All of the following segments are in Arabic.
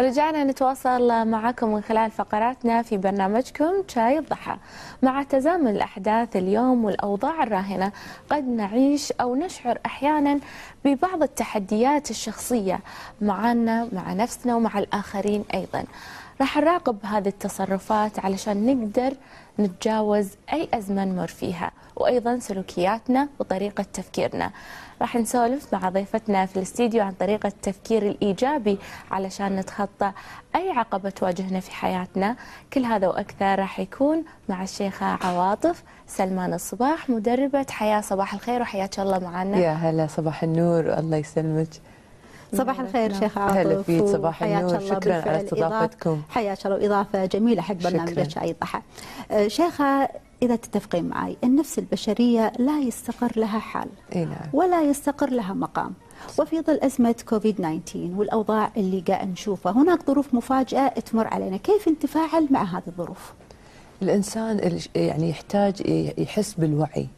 رجعنا نتواصل معكم من خلال فقراتنا في برنامجكم شاي الضحى. مع تزامن الأحداث اليوم والأوضاع الراهنة قد نعيش أو نشعر أحيانا ببعض التحديات الشخصية معنا مع نفسنا ومع الآخرين أيضا. راح نراقب هذه التصرفات علشان نقدر نتجاوز أي أزمة نمر فيها وأيضا سلوكياتنا وطريقة تفكيرنا. راح نسولف مع ضيفتنا في الاستديو عن طريقة التفكير الإيجابي علشان نتخطى أي عقبة تواجهنا في حياتنا. كل هذا وأكثر راح يكون مع الشيخة عواطف سلمان الصباح مدربة حياة صباح الخير وحياك الله معنا. يا هلا صباح النور الله يسلمك. صباح الخير شيخ عاطف. هلا فيك صباح النور. شكرا على استضافتكم. حياك الله. وإضافة جميلة. حق شكراً. برنامج شاي الضحى. آه، شيخة إذا تتفقين معي النفس البشرية لا يستقر لها حال إي نعم. ولا يستقر لها مقام. وفي ظل أزمة كوفيد 19 والأوضاع اللي قاعد نشوفها هناك ظروف مفاجئة تمر علينا. كيف نتفاعل مع هذه الظروف؟ الإنسان ال- يعني يحتاج يحس بالوعي.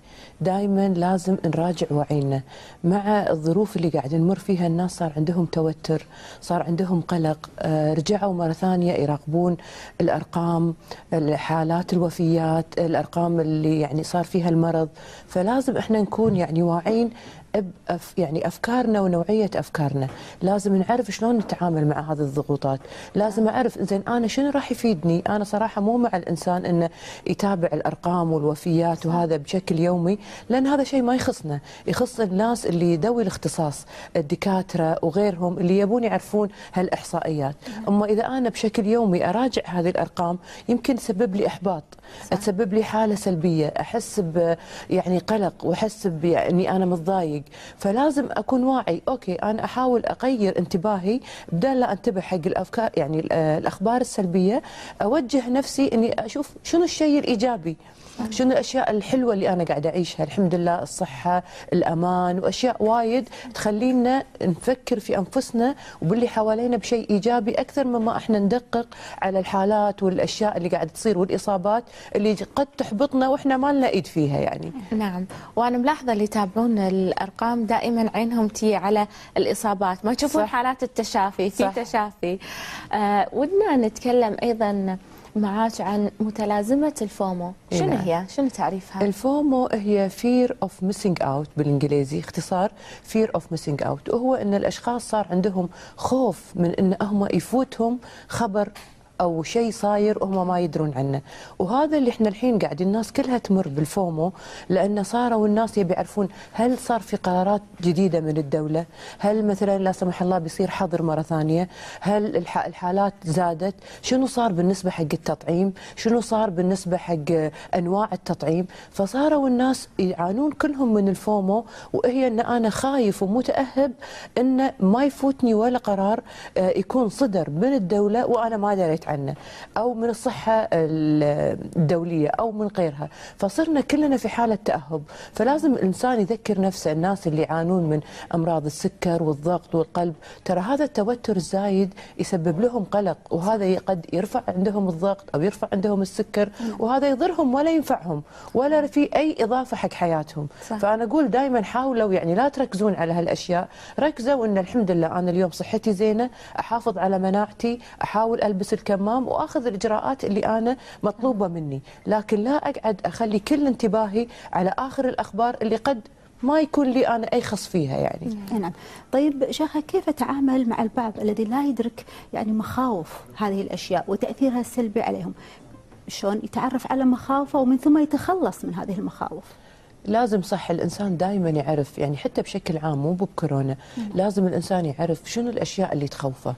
دائما لازم نراجع وعينا مع الظروف اللي قاعد نمر فيها الناس. صار عندهم توتر صار عندهم قلق. آه، رجعوا مرة ثانية يراقبون الأرقام حالات الوفيات الأرقام اللي يعني صار فيها المرض. فلازم إحنا نكون يعني واعين يعني أفكارنا ونوعية أفكارنا، لازم نعرف شلون نتعامل مع هذه الضغوطات، لازم أعرف زين أنا شنو راح يفيدني؟ أنا صراحة مو مع الإنسان إنه يتابع الأرقام والوفيات وهذا بشكل يومي، لأن هذا شيء ما يخصنا، يخص الناس اللي ذوي الاختصاص، الدكاترة وغيرهم اللي يبون يعرفون هالإحصائيات، أما إذا أنا بشكل يومي أراجع هذه الأرقام يمكن تسبب لي إحباط، تسبب لي حالة سلبية، أحس ب يعني قلق وأحس باني أنا متضايق، فلازم أكون واعي، أوكي أنا أحاول أغير انتباهي بدل لا أنتبه حق الأفكار يعني ال- الأخبار السلبية، أوجه نفسي إني أشوف شنو الشيء الإيجابي. شنو الأشياء الحلوة اللي أنا قاعدة أعيشها. الحمد لله الصحة الأمان وأشياء وايد تخلينا نفكر في أنفسنا وباللي حوالينا بشيء إيجابي أكثر مما إحنا ندقق على الحالات والأشياء اللي قاعدة تصير والإصابات اللي قد تحبطنا وإحنا ما لنا إيد فيها يعني. نعم. وأنا ملاحظة اللي يتابعون الأرقام دائما عينهم تي على الإصابات ما تشوفون. حالات التشافي في. تشافي آه ودنا نتكلم أيضا معاك عن متلازمة الفومو شنو نعم. هي؟ شنو تعريفها؟ الفومو هي fear of missing out بالإنجليزي اختصار fear of missing out وهو إن الأشخاص صار عندهم خوف من إن هم يفوتهم خبر أو شيء صاير وهم ما يدرون عنه. وهذا اللي إحنا الحين قاعد الناس كلها تمر بالفومو لأن صاروا الناس يبي يعرفون هل صار في قرارات جديدة من الدولة؟ هل مثلا لا سمح الله بيصير حظر مرة ثانية؟ هل الح- الحالات زادت؟ شنو صار بالنسبة حق التطعيم؟ شنو صار بالنسبة حق أنواع التطعيم؟ فصاروا الناس يعانون كلهم من الفومو وهي إن أنا خايف ومتأهب إن ما يفوتني ولا قرار آه، يكون صدر من الدولة وأنا ما دريت عنه أو من الصحة الدولية أو من غيرها. فصرنا كلنا في حالة تأهب. فلازم الإنسان يذكر نفسه الناس اللي يعانون من أمراض السكر والضغط والقلب. ترى هذا التوتر الزايد يسبب لهم قلق وهذا قد يرفع عندهم الضغط أو يرفع عندهم السكر وهذا يضرهم ولا ينفعهم ولا في أي إضافة حق حياتهم. صح. فأنا أقول دائما حاولوا يعني لا تركزون على هالأشياء. ركزوا إن الحمد لله أنا اليوم صحتي زينة أحافظ على مناعتي أحاول ألبس الكمام وأخذ الإجراءات اللي أنا مطلوبة مني. لكن لا أقعد أخلي كل انتباهي على آخر الأخبار اللي قد ما يكون لي أنا أي خص فيها يعني. نعم. طيب شيخة كيف أتعامل مع البعض الذي لا يدرك يعني مخاوف هذه الأشياء وتأثيرها السلبي عليهم؟ شلون يتعرف على مخاوفه ومن ثم يتخلص من هذه المخاوف؟ لازم صح الإنسان دائما يعرف يعني حتى بشكل عام مو بكورونا لازم الإنسان يعرف شنو الأشياء اللي تخوفه.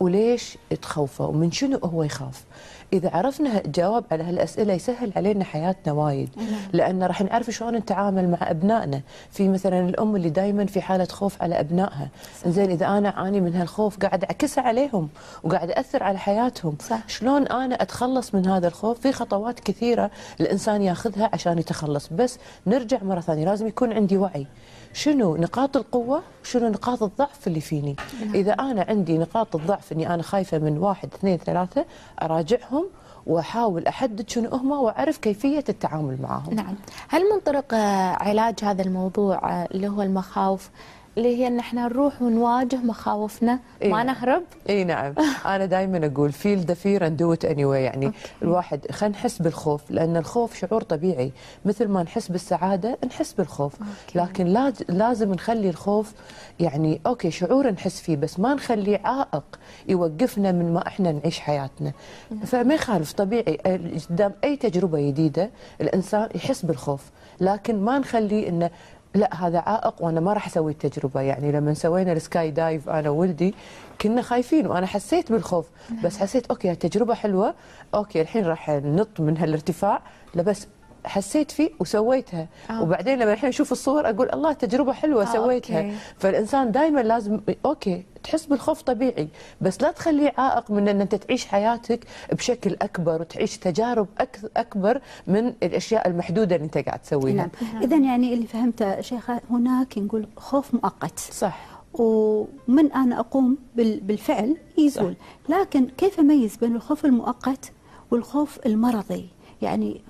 وليش تخوفه ومن شنو هو يخاف؟ إذا عرفنا الجواب على هالأسئلة يسهل علينا حياتنا وايد. لأن راح نعرف شلون نتعامل مع أبنائنا. في مثلا الأم اللي دائما في حالة خوف على أبنائها. زين إذا أنا أعاني من هالخوف قاعد اعكسها عليهم وقاعد أثر على حياتهم. صح. شلون أنا أتخلص من هذا الخوف؟ في خطوات كثيرة الإنسان ياخذها عشان يتخلص. بس نرجع مرة ثانية. لازم يكون عندي وعي. شنو نقاط القوة؟ شنو نقاط الضعف اللي فيني؟ إذا أنا عندي نقاط الضعف أني أنا خايفة من واحد اثنين ثلاثة أراجعهم وأحاول أحدد شنو هم وأعرف كيفية التعامل معهم. نعم. هل من طرق علاج هذا الموضوع اللي هو المخاوف اللي هي إن إحنا نروح ونواجه مخاوفنا. إيه. ما نهرب؟ إي نعم. أنا دائما أقول feel the fear and do it anyway يعني okay. الواحد خلينا نحس بالخوف لأن الخوف شعور طبيعي. مثل ما نحس بالسعادة نحس بالخوف. okay. لكن لاز- لازم نخلي الخوف يعني okay شعور نحس فيه بس ما نخليه عائق يوقفنا من ما إحنا نعيش حياتنا. فما يخالف طبيعي. قدام أي تجربة جديدة الإنسان يحس بالخوف. لكن ما نخليه إنه لا هذا عائق وأنا ما راح أسوي التجربة. يعني لما سوينا ال skydive أنا وولدي كنا خايفين وأنا حسيت بالخوف. بس حسيت okay التجربه حلوة. okay الحين راح نط من هالارتفاع. لا بس حسيت فيه وسويتها. آه. وبعدين لما الحين أشوف الصور أقول الله تجربة حلوة آه، سويتها. okay. فالإنسان دائما لازم okay تحس بالخوف طبيعي. بس لا تخليه عائق من إن أنت تعيش حياتك بشكل أكبر وتعيش تجارب أك- أكبر من الأشياء المحدودة اللي أنت قاعد تسويها. نعم. اذا يعني اللي فهمته شيخة هناك نقول خوف مؤقت. صح. ومن أنا أقوم بال- بالفعل يزول. لكن كيف أميز بين الخوف المؤقت والخوف المرضي؟ يعني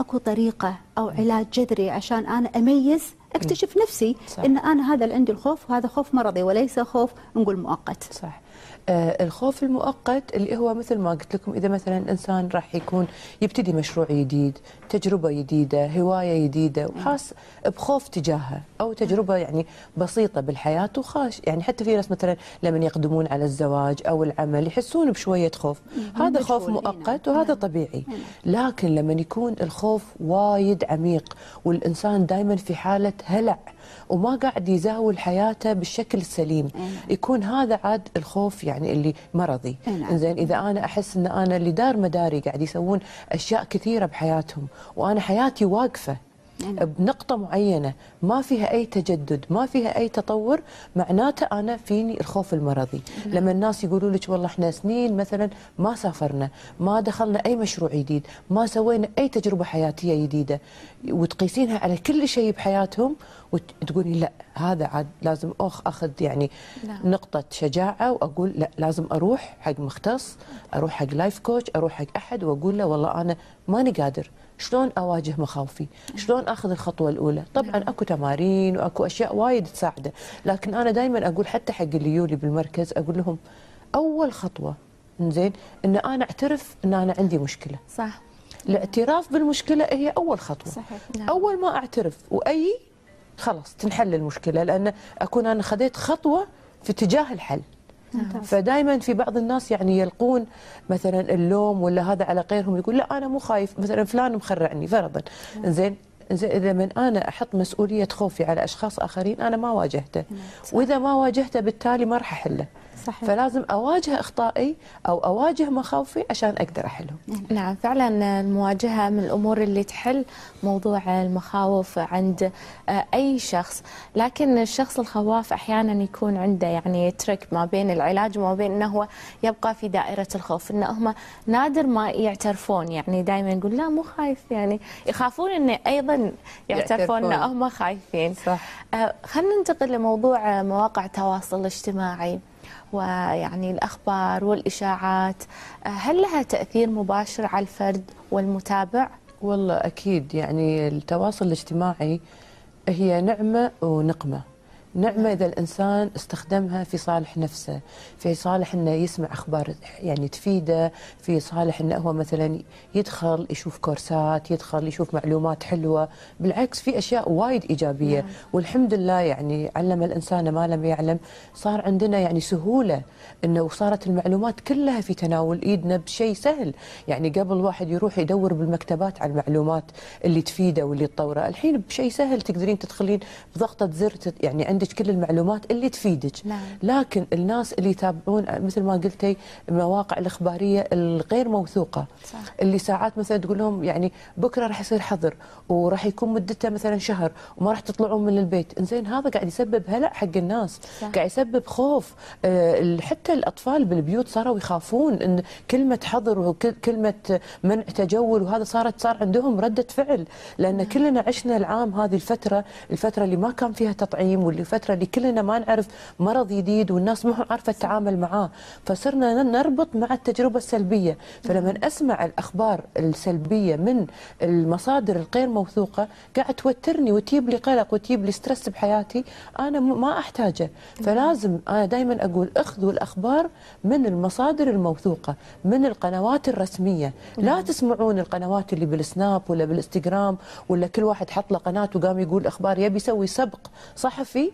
أكو طريقة أو علاج جذري عشان أنا أميز أكتشف نفسي صح. إن أنا هذا اللي عندي الخوف وهذا خوف مرضي وليس خوف نقول مؤقت. صح. الخوف المؤقت اللي هو مثل ما قلت لكم إذا مثلا الانسان راح يكون يبتدي مشروع جديد، تجربة جديدة، هواية جديدة وحاس بخوف تجاهها أو تجربة يعني بسيطة بالحياة وخاش يعني حتى في ناس مثلا لما يقدمون على الزواج أو العمل يحسون بشوية خوف، هذا خوف نعم. مؤقت وهذا طبيعي، لكن لما يكون الخوف وايد عميق والإنسان دائما في حالة هلع وما قاعد يزاول حياته بالشكل السليم نعم. يكون هذا عاد الخوف يعني اللي مرضي نعم. زين إذا أنا أحس إن أنا اللي دار مداري قاعد يسوون أشياء كثيرة بحياتهم وأنا حياتي واقفة. بنقطة معينة ما فيها أي تجدد ما فيها أي تطور معناته أنا فيني الخوف المرضي. لما الناس يقولوا لك والله إحنا سنين مثلا ما سافرنا ما دخلنا أي مشروع جديد ما سوينا أي تجربة حياتية جديدة وتقيسينها على كل شيء بحياتهم وتقولي لا هذا عاد لازم أخ أخذ يعني نعم. نقطة شجاعة وأقول لا لازم أروح حق مختص أروح حق life coach أروح حق أحد وأقول له والله أنا ماني قادر. شلون أواجه مخاوفي؟ شلون أخذ الخطوة الأولى؟ طبعا أكو تمارين وأكو أشياء وايد تساعده لكن أنا دائما أقول حتى حق اللي يولي بالمركز أقول لهم أول خطوة زين إن أنا أعترف إن أنا عندي مشكلة. صح. الاعتراف بالمشكلة هي أول خطوة. صحيح. نعم. أول ما أعترف وأي خلاص تنحل المشكلة لأن أكون أنا خذيت خطوة في اتجاه الحل. فدائما في بعض الناس يعني يلقون مثلا اللوم ولا هذا على غيرهم يقول لا أنا مو خايف مثلا فلان مخرعني فرضا. زين زين إذا من أنا أحط مسؤولية خوفي على أشخاص آخرين أنا ما واجهته. وإذا ما واجهته بالتالي ما راح أحله. صحيح. فلازم أواجه أخطائي أو أواجه مخاوفي عشان أقدر أحلهم. نعم فعلا المواجهة من الأمور اللي تحل موضوع المخاوف عند آه، أي شخص. لكن الشخص الخواف أحيانا يكون عنده يعني ترك ما بين العلاج وما بين أنه هو يبقى في دائرة الخوف أنه هم نادر ما يعترفون. يعني دائما يقول لا مو خايف. يعني يخافون أنه أيضا يعترفون. أنه هم خايفين. صح. آه، خلينا ننتقل لموضوع مواقع التواصل الاجتماعي. ويعني الأخبار والإشاعات آه، هل لها تأثير مباشر على الفرد والمتابع؟ والله أكيد يعني التواصل الاجتماعي هي نعمة ونقمة نعمة إذا الإنسان استخدمها في صالح نفسه في صالح أنه يسمع أخبار يعني تفيده في صالح أنه هو مثلا يدخل يشوف كورسات يدخل يشوف معلومات حلوة. بالعكس في أشياء وايد إيجابية. نعم. والحمد لله يعني علم الإنسان ما لم يعلم صار عندنا يعني سهولة أنه صارت المعلومات كلها في تناول إيدنا بشيء سهل. يعني قبل واحد يروح يدور بالمكتبات على المعلومات اللي تفيده واللي تطوره الحين بشيء سهل تقدرين تدخلين بضغطة زر يعني عندك كل المعلومات اللي تفيدك. نعم. لكن الناس اللي يتابعون مثل ما قلتي المواقع الإخبارية الغير موثوقة. صح. اللي ساعات مثلا تقول لهم يعني بكرة راح يصير حظر وراح يكون مدته مثلا شهر وما راح تطلعون من البيت. إنزين هذا قاعد يسبب هلع حق الناس. صح. قاعد يسبب خوف. آه، حتى الأطفال بالبيوت صاروا يخافون إن كلمة حظر وكلمه منع تجول وهذا صارت صار عندهم ردة فعل. لأن كلنا عشنا العام هذه الفترة الفترة اللي ما كان فيها تطعيم واللي الفترة اللي كلنا ما نعرف مرض جديد والناس ما عارفة تتعامل معاه. فصرنا نربط مع التجربة السلبية. فلما أسمع الأخبار السلبية من المصادر الغير موثوقة قاعد توترني وتجيب لي قلق وتجيب لي ستريس بحياتي. أنا ما أحتاجه. فلازم أنا دائما أقول أخذوا الأخبار من المصادر الموثوقة من القنوات الرسمية. لا تسمعون القنوات اللي بالسناب ولا بالإنستغرام ولا كل واحد حط له قناه وقام يقول أخبار يبي يسوي سبق صحفي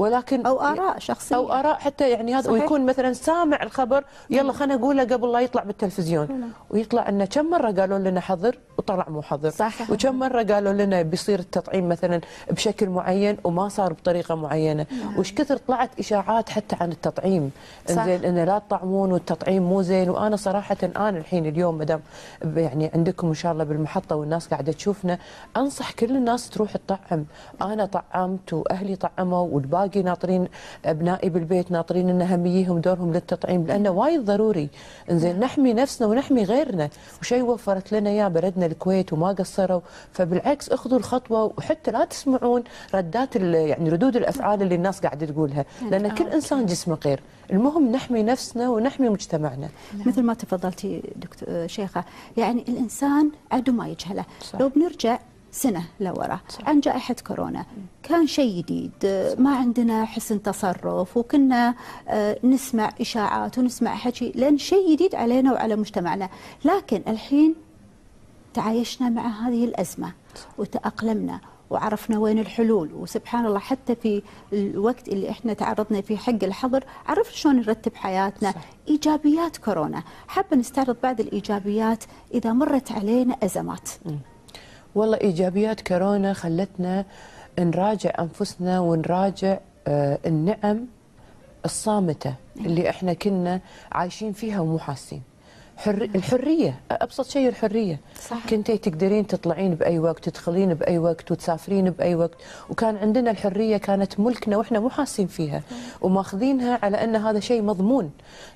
ولكن أو آراء شخصية. أو آراء حتى يعني هذا صحيح. ويكون مثلا سامع الخبر يلا خلينا نقوله قبل لا يطلع بالتلفزيون. ويطلع إنه كم مرة قالوا لنا حظر؟ وطلع مو حظر. صح. وكم مرة قالوا لنا بيصير التطعيم مثلا بشكل معين وما صار بطريقة معينة. وش كثر طلعت إشاعات حتى عن التطعيم. انزين انه لا تطعمون والتطعيم مو زين. وأنا صراحة أنا الحين اليوم مدام يعني عندكم إن شاء الله بالمحطة والناس قاعدة تشوفنا أنصح كل الناس تروح تطعم أنا طعمت وأهلي طعموا والباقي ناطرين ابنائي بالبيت ناطرين إن هم يجيهم دورهم للتطعيم لأنه وايد ضروري. إنزين نحمي نفسنا ونحمي غيرنا. وشيء وفرت لنا إياه بلدنا الكويت وما قصروا. فبالعكس أخذوا الخطوة وحتى لا تسمعون ردات يعني ردود الأفعال اللي الناس قاعدة تقولها. لأن كل إنسان جسمه غير. المهم نحمي نفسنا ونحمي مجتمعنا. مثل ما تفضلتي دكتور شيخة يعني الإنسان عدو ما يجهله. صح. لو بنرجع سنة لورا. عن جائحة كورونا. كان شيء جديد. ما عندنا حسن تصرف وكنا آه، نسمع إشاعات ونسمع حكي لأن شيء جديد علينا وعلى مجتمعنا. لكن الحين تعايشنا مع هذه الأزمة وتأقلمنا وعرفنا وين الحلول. وسبحان الله حتى في الوقت اللي إحنا تعرضنا فيه حق الحظر عرفنا شلون نرتب حياتنا. صح. إيجابيات كورونا. حابة نستعرض بعض الإيجابيات إذا مرت علينا أزمات. والله إيجابيات كورونا خلتنا نراجع أنفسنا ونراجع آه، النعم الصامتة اللي إحنا كنا عايشين فيها ومو حاسين. حر... الحرية أبسط شيء الحرية. صح. كنتي تقدرين تطلعين بأي وقت تدخلين بأي وقت وتسافرين بأي وقت. وكان عندنا الحرية كانت ملكنا وإحنا مو حاسين فيها. وماخذينها على أن هذا شيء مضمون.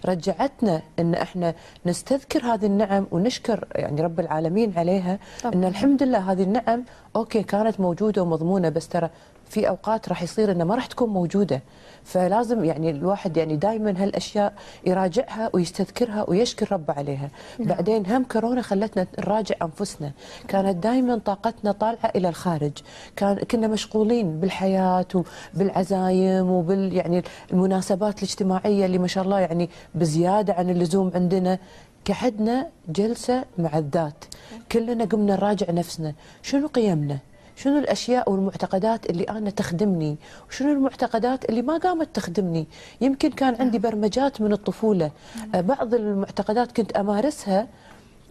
رجعتنا أن إحنا نستذكر هذه النعم ونشكر يعني رب العالمين عليها. طبعاً. أن الحمد لله هذه النعم أوكي كانت موجودة ومضمونة بس ترى في أوقات راح يصير انها ما راح تكون موجودة. فلازم يعني الواحد يعني دائما هالأشياء يراجعها ويستذكرها ويشكر ربه عليها. بعدين هم كورونا خلتنا نراجع أنفسنا. كانت دائما طاقتنا طالعة إلى الخارج. كان كنا مشغولين بالحياة وبالعزايم وبال يعني المناسبات الاجتماعية اللي ما شاء الله يعني بزيادة عن اللزوم عندنا. قعدنا جلسة مع الذات. كلنا قمنا نراجع نفسنا. شنو قيمنا؟ شنو الأشياء والمعتقدات اللي أنا تخدمني؟ وشنو المعتقدات اللي ما قامت تخدمني؟ يمكن كان عندي برمجات من الطفولة. آه، بعض المعتقدات كنت أمارسها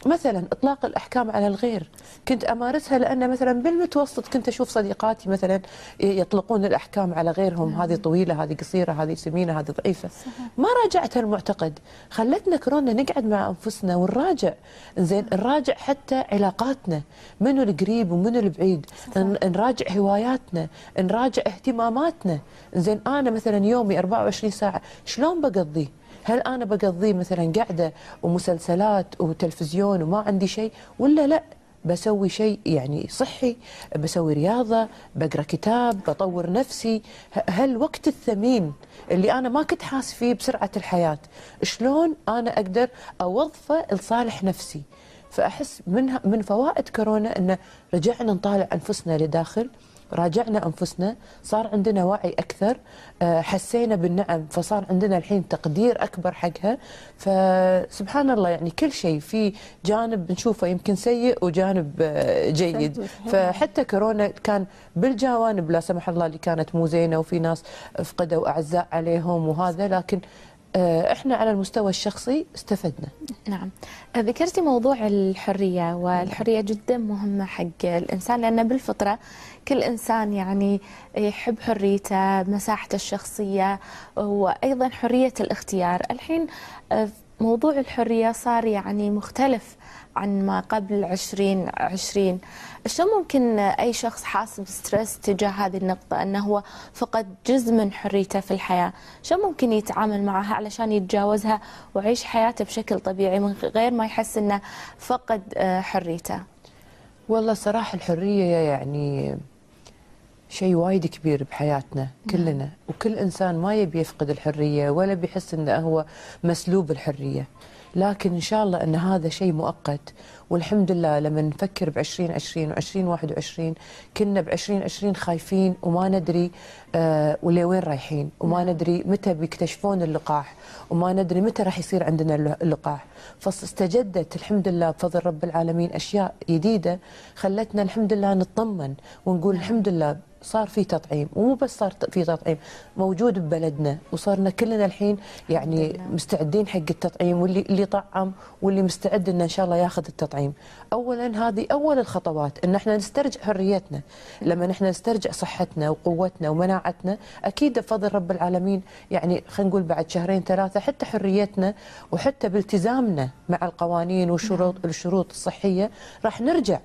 مثلا إطلاق الأحكام على الغير. كنت أمارسها لأن مثلا بالمتوسط كنت أشوف صديقاتي مثلا يطلقون الأحكام على غيرهم. هذه طويلة هذه قصيرة هذه سمينة هذه ضعيفة. ما راجعت هالمعتقد خلتنا كورونا نقعد مع أنفسنا ونراجع. زين نراجع حتى علاقاتنا. منو القريب ومنو البعيد. ن- نراجع هواياتنا. نراجع اهتماماتنا. زين أنا مثلا يومي 24 ساعة شلون بقضيه هل أنا بقضيه مثلا قاعدة ومسلسلات وتلفزيون وما عندي شيء ولا لا؟ بسوي شيء يعني صحي بسوي رياضة بقرأ كتاب بطور نفسي. هالوقت الثمين اللي أنا ما كنت حاس فيه بسرعة الحياة شلون أنا أقدر أوظفه لصالح نفسي؟ فأحس من من فوائد كورونا ان رجعنا نطالع أنفسنا لداخل. راجعنا أنفسنا صار عندنا وعي أكثر آه، حسينا بالنعم فصار عندنا الحين تقدير أكبر حقها فسبحان الله يعني كل شيء في جانب نشوفه يمكن سيء وجانب آه، جيد. فحتى كورونا كان بالجوانب لا سمح الله اللي كانت مو زينة وفي ناس فقدوا أعزاء عليهم وهذا لكن إحنا على المستوى الشخصي استفدنا. نعم. ذكرتي موضوع الحرية والحرية جدا مهمة حق الإنسان لأن بالفطرة كل إنسان يعني يحب حريته مساحته الشخصية وأيضا حرية الاختيار. الحين آه، موضوع الحرية صار يعني مختلف عن ما قبل 2020 شلون ممكن أي شخص حاسس بستريس تجاه هذه النقطة؟ أنه هو فقد جزء من حريته في الحياة. شلون ممكن يتعامل معها علشان يتجاوزها ويعيش حياته بشكل طبيعي من غير ما يحس أنه فقد آه، حريته؟ والله صراحة الحرية يعني شيء وايد كبير بحياتنا كلنا وكل إنسان ما يبي يفقد الحرية ولا بيحس إنه هو مسلوب الحرية. لكن إن شاء الله إن هذا شيء مؤقت والحمد لله لما نفكر ب 2020 و 2021 كنا ب 2020 خايفين وما ندري آه ولوين رايحين؟ وما ندري متى بيكتشفون اللقاح وما ندري متى راح يصير عندنا اللقاح. فاستجدت الحمد لله بفضل رب العالمين أشياء جديدة خلتنا الحمد لله نطمن ونقول الحمد لله صار في تطعيم ومو بس صار في تطعيم موجود ببلدنا وصرنا كلنا الحين يعني مستعدين حق التطعيم واللي اللي طعم واللي مستعد إنه إن شاء الله ياخذ التطعيم. اولا هذه أول الخطوات إن إحنا نسترجع حريتنا. لما نحن نسترجع صحتنا وقوتنا ومناعتنا أكيد بفضل رب العالمين يعني خلينا نقول بعد شهرين ثلاثة حتى حريتنا وحتى بالتزامنا مع القوانين والشروط الشروط الصحية راح نرجع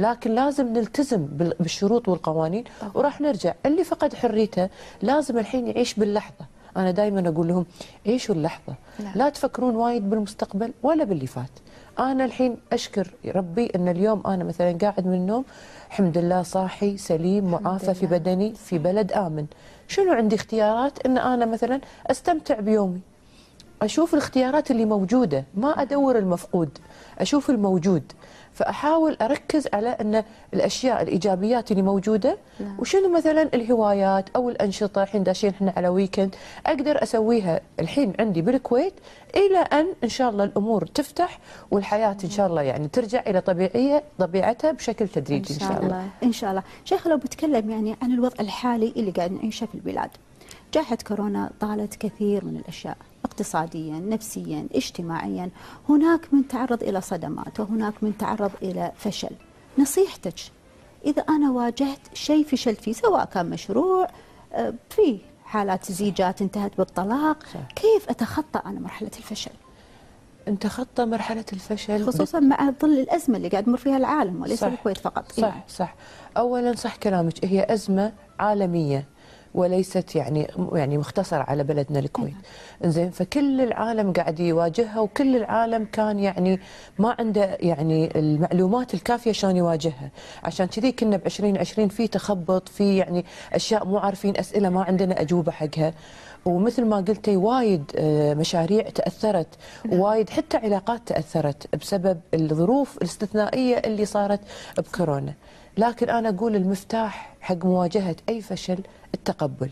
لكن لازم نلتزم بالشروط والقوانين. طبعا. وراح نرجع. اللي فقد حريته لازم الحين يعيش باللحظة. أنا دائما أقول لهم عيشوا اللحظة. لا. لا تفكرون وايد بالمستقبل ولا باللي فات. أنا الحين أشكر ربي إن اليوم أنا مثلا قاعد من النوم الحمد لله صاحي سليم معافى في بدني في بلد آمن. شنو عندي اختيارات؟ إن أنا مثلا أستمتع بيومي. أشوف الاختيارات اللي موجودة. ما أدور المفقود. أشوف الموجود. فأحاول أركز على أن الأشياء الإيجابيات اللي موجودة نعم. وشنو مثلا الهوايات أو الأنشطة الحين داشين إحنا على ويكند أقدر أسويها الحين عندي بالكويت إلى أن إن شاء الله الأمور تفتح والحياة إن شاء الله يعني ترجع إلى طبيعية طبيعتها بشكل تدريجي إن شاء الله. إن شاء الله. شيخ لو بتكلم يعني عن الوضع الحالي اللي قاعد نعيشه في البلاد. جائحة كورونا طالت كثير من الأشياء اقتصاديا نفسيا اجتماعيا. هناك من تعرض إلى صدمات وهناك من تعرض إلى فشل. نصيحتك إذا أنا واجهت شيء فشلت فيه سواء كان مشروع آه، في حالات زيجات انتهت بالطلاق صح. كيف أتخطى أنا مرحلة الفشل؟ نتخطى مرحلة الفشل؟ خصوصا مع ظل الأزمة اللي قاعد يمر فيها العالم وليس الكويت فقط. صح إيه؟ صح. أولا صح كلامك هي أزمة عالمية. وليست يعني يعني مختصرة على بلدنا الكويت. زين فكل العالم قاعد يواجهها وكل العالم كان يعني ما عنده يعني المعلومات الكافية شلون يواجهها. عشان كذي كنا ب 2020 في تخبط في يعني أشياء مو عارفين أسئلة ما عندنا أجوبة حقها. ومثل ما قلتي وايد آه، مشاريع تأثرت وايد حتى علاقات تأثرت بسبب الظروف الاستثنائية اللي صارت بكورونا. لكن أنا أقول المفتاح حق مواجهة أي فشل التقبل.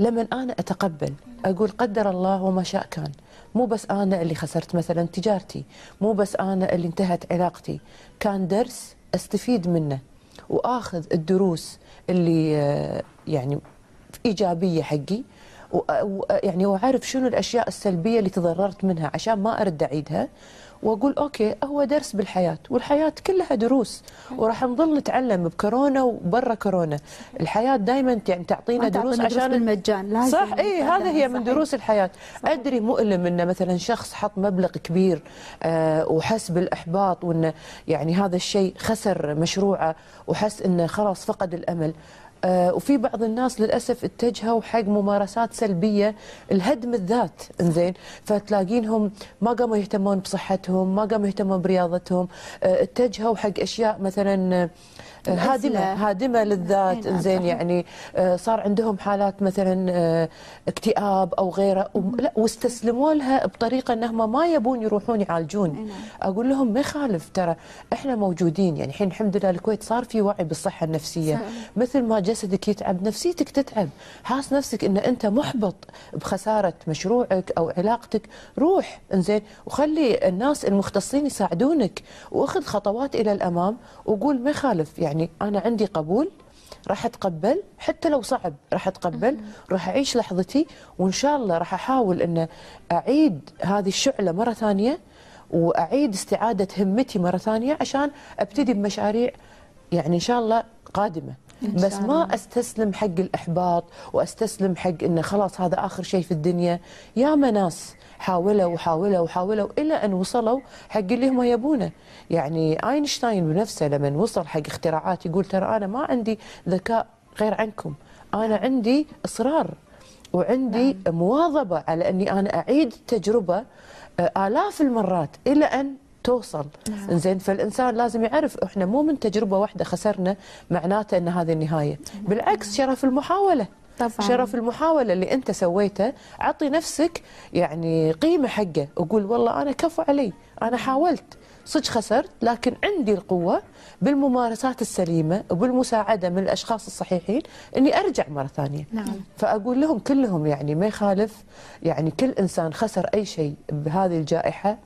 لما أنا أتقبل أقول قدر الله وما شاء كان. مو بس أنا اللي خسرت مثلا تجارتي مو بس أنا اللي انتهت علاقتي. كان درس أستفيد منه وآخذ الدروس اللي آه، يعني إيجابية حقي ويعني وأعرف شنو الأشياء السلبية اللي تضررت منها عشان ما أرد أعيدها. وأقول أوكي هو درس بالحياة والحياة كلها دروس وراح نظل نتعلم بكورونا وبرا كورونا. الحياة دائما يعني تعطينا دروس عشان بالمجان لازم صح اي هذا هي من دروس الحياة. صح. أدري مؤلم إنه مثلا شخص حط مبلغ كبير آه وحس بالإحباط وإنه يعني هذا الشيء خسر مشروعه وحس إنه خلاص فقد الأمل. وفي بعض الناس للأسف اتجهوا حق ممارسات سلبية الهدم الذات. إنزين فتلاقينهم ما قاموا يهتمون بصحتهم ما قاموا يهتمون برياضتهم. آه، اتجهوا حق أشياء مثلا هادمة هادمة للذات. نعم زين يعني آه، صار عندهم حالات مثلا آه، اكتئاب أو غيره. لا واستسلموا لها بطريقة إنهم ما يبون يروحون يعالجون. نعم. أقول لهم ما يخالف ترى إحنا موجودين. يعني الحين الحمد لله الكويت صار في وعي بالصحة النفسية. مثل ما جسدك يتعب نفسيتك تتعب. حاس نفسك إن أنت محبط بخسارة مشروعك أو علاقتك. روح إنزين وخلي الناس المختصين يساعدونك. واخذ خطوات إلى الأمام وقول ما يخالف. يعني أنا عندي قبول راح أتقبل. حتى لو صعب راح أتقبل. راح أعيش لحظتي. وإن شاء الله راح أحاول إن أعيد هذه الشعلة مرة ثانية. وأعيد استعادة همتي مرة ثانية عشان أبتدي بمشاريع يعني إن شاء الله قادمة. بس ما أستسلم حق الإحباط وأستسلم حق إنه خلاص هذا آخر شيء في الدنيا. يا ناس حاولوا وحاولوا وحاولوا إلى أن وصلوا حق اللي هم يبونه. يعني آينشتاين بنفسه لما وصل حق اختراعات يقول ترى أنا ما عندي ذكاء غير عنكم. أنا عندي إصرار وعندي نعم. مواظبة على أني أنا أعيد التجربة آه، آلاف المرات إلى أن توصل. نعم. زين فالإنسان لازم يعرف إحنا مو من تجربة واحدة خسرنا معناته إن هذه النهاية. بالعكس شرف المحاولة. طبعاً. شرف المحاولة اللي أنت سويته أعطي نفسك يعني قيمة حقه. وقول والله أنا كفو علي أنا حاولت. صدق خسرت لكن عندي القوة بالممارسات السليمة وبالمساعدة من الأشخاص الصحيحين إني أرجع مرة ثانية. نعم. فأقول لهم كلهم يعني ما يخالف يعني كل إنسان خسر أي شيء بهذه الجائحة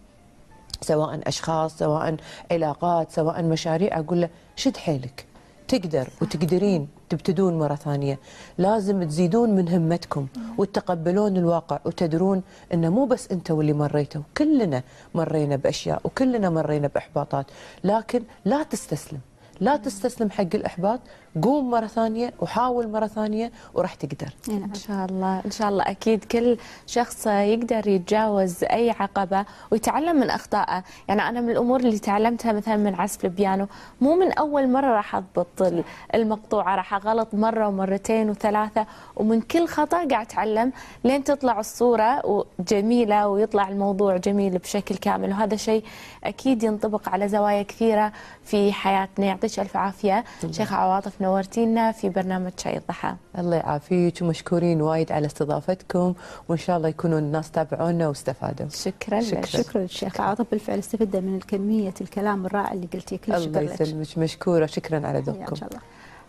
سواء أشخاص سواء علاقات سواء مشاريع أقول له شد حيلك. تقدر وتقدرين تبتدون مرة ثانية. لازم تزيدون من همتكم وتتقبلون الواقع وتدرون انه مو بس أنت واللي مريتوا كلنا مرينا بأشياء وكلنا مرينا بإحباطات. لكن لا تستسلم. لا تستسلم حق الإحباط. قوم مرة ثانية وحاول مرة ثانية وراح تقدر. إي نعم. إن شاء الله إن شاء الله. أكيد كل شخص يقدر يتجاوز أي عقبة ويتعلم من أخطائه. يعني أنا من الأمور اللي تعلمتها مثلا من عزف البيانو مو من أول مرة راح أضبط ال- المقطوعة راح أغلط مرة ومرتين وثلاثة ومن كل خطأ قاعد أتعلم لين تطلع الصورة جميلة ويطلع الموضوع جميل بشكل كامل. وهذا شيء أكيد ينطبق على زوايا كثيرة في حياتنا. يعطيك ألف عافية. شيخ عواطف نورتينا في برنامج شاي الضحى. الله يعافيك ومشكورين وايد على استضافتكم وإن شاء الله يكونوا الناس تابعونا واستفادوا. شكرا شكراً. لك. شكرا للشيخ عاطف بالفعل استفدنا من كمية الكلام الرائع اللي قلتيه. كل شكر الله لك. يسلمك. مشكورة. شكرا على ذوقكم. ان شاء الله.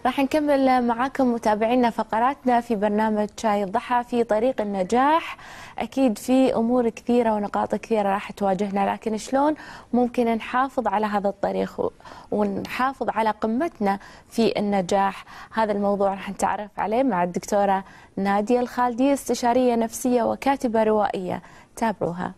راح نكمل معاكم متابعينا فقراتنا في برنامج شاي الضحى في طريق النجاح. أكيد في أمور كثيرة ونقاط كثيرة راح تواجهنا لكن شلون ممكن نحافظ على هذا الطريق ونحافظ على قمتنا في النجاح؟ هذا الموضوع راح نتعرف عليه مع الدكتورة نادية الخالدي استشارية نفسية وكاتبة روائية. تابعوها.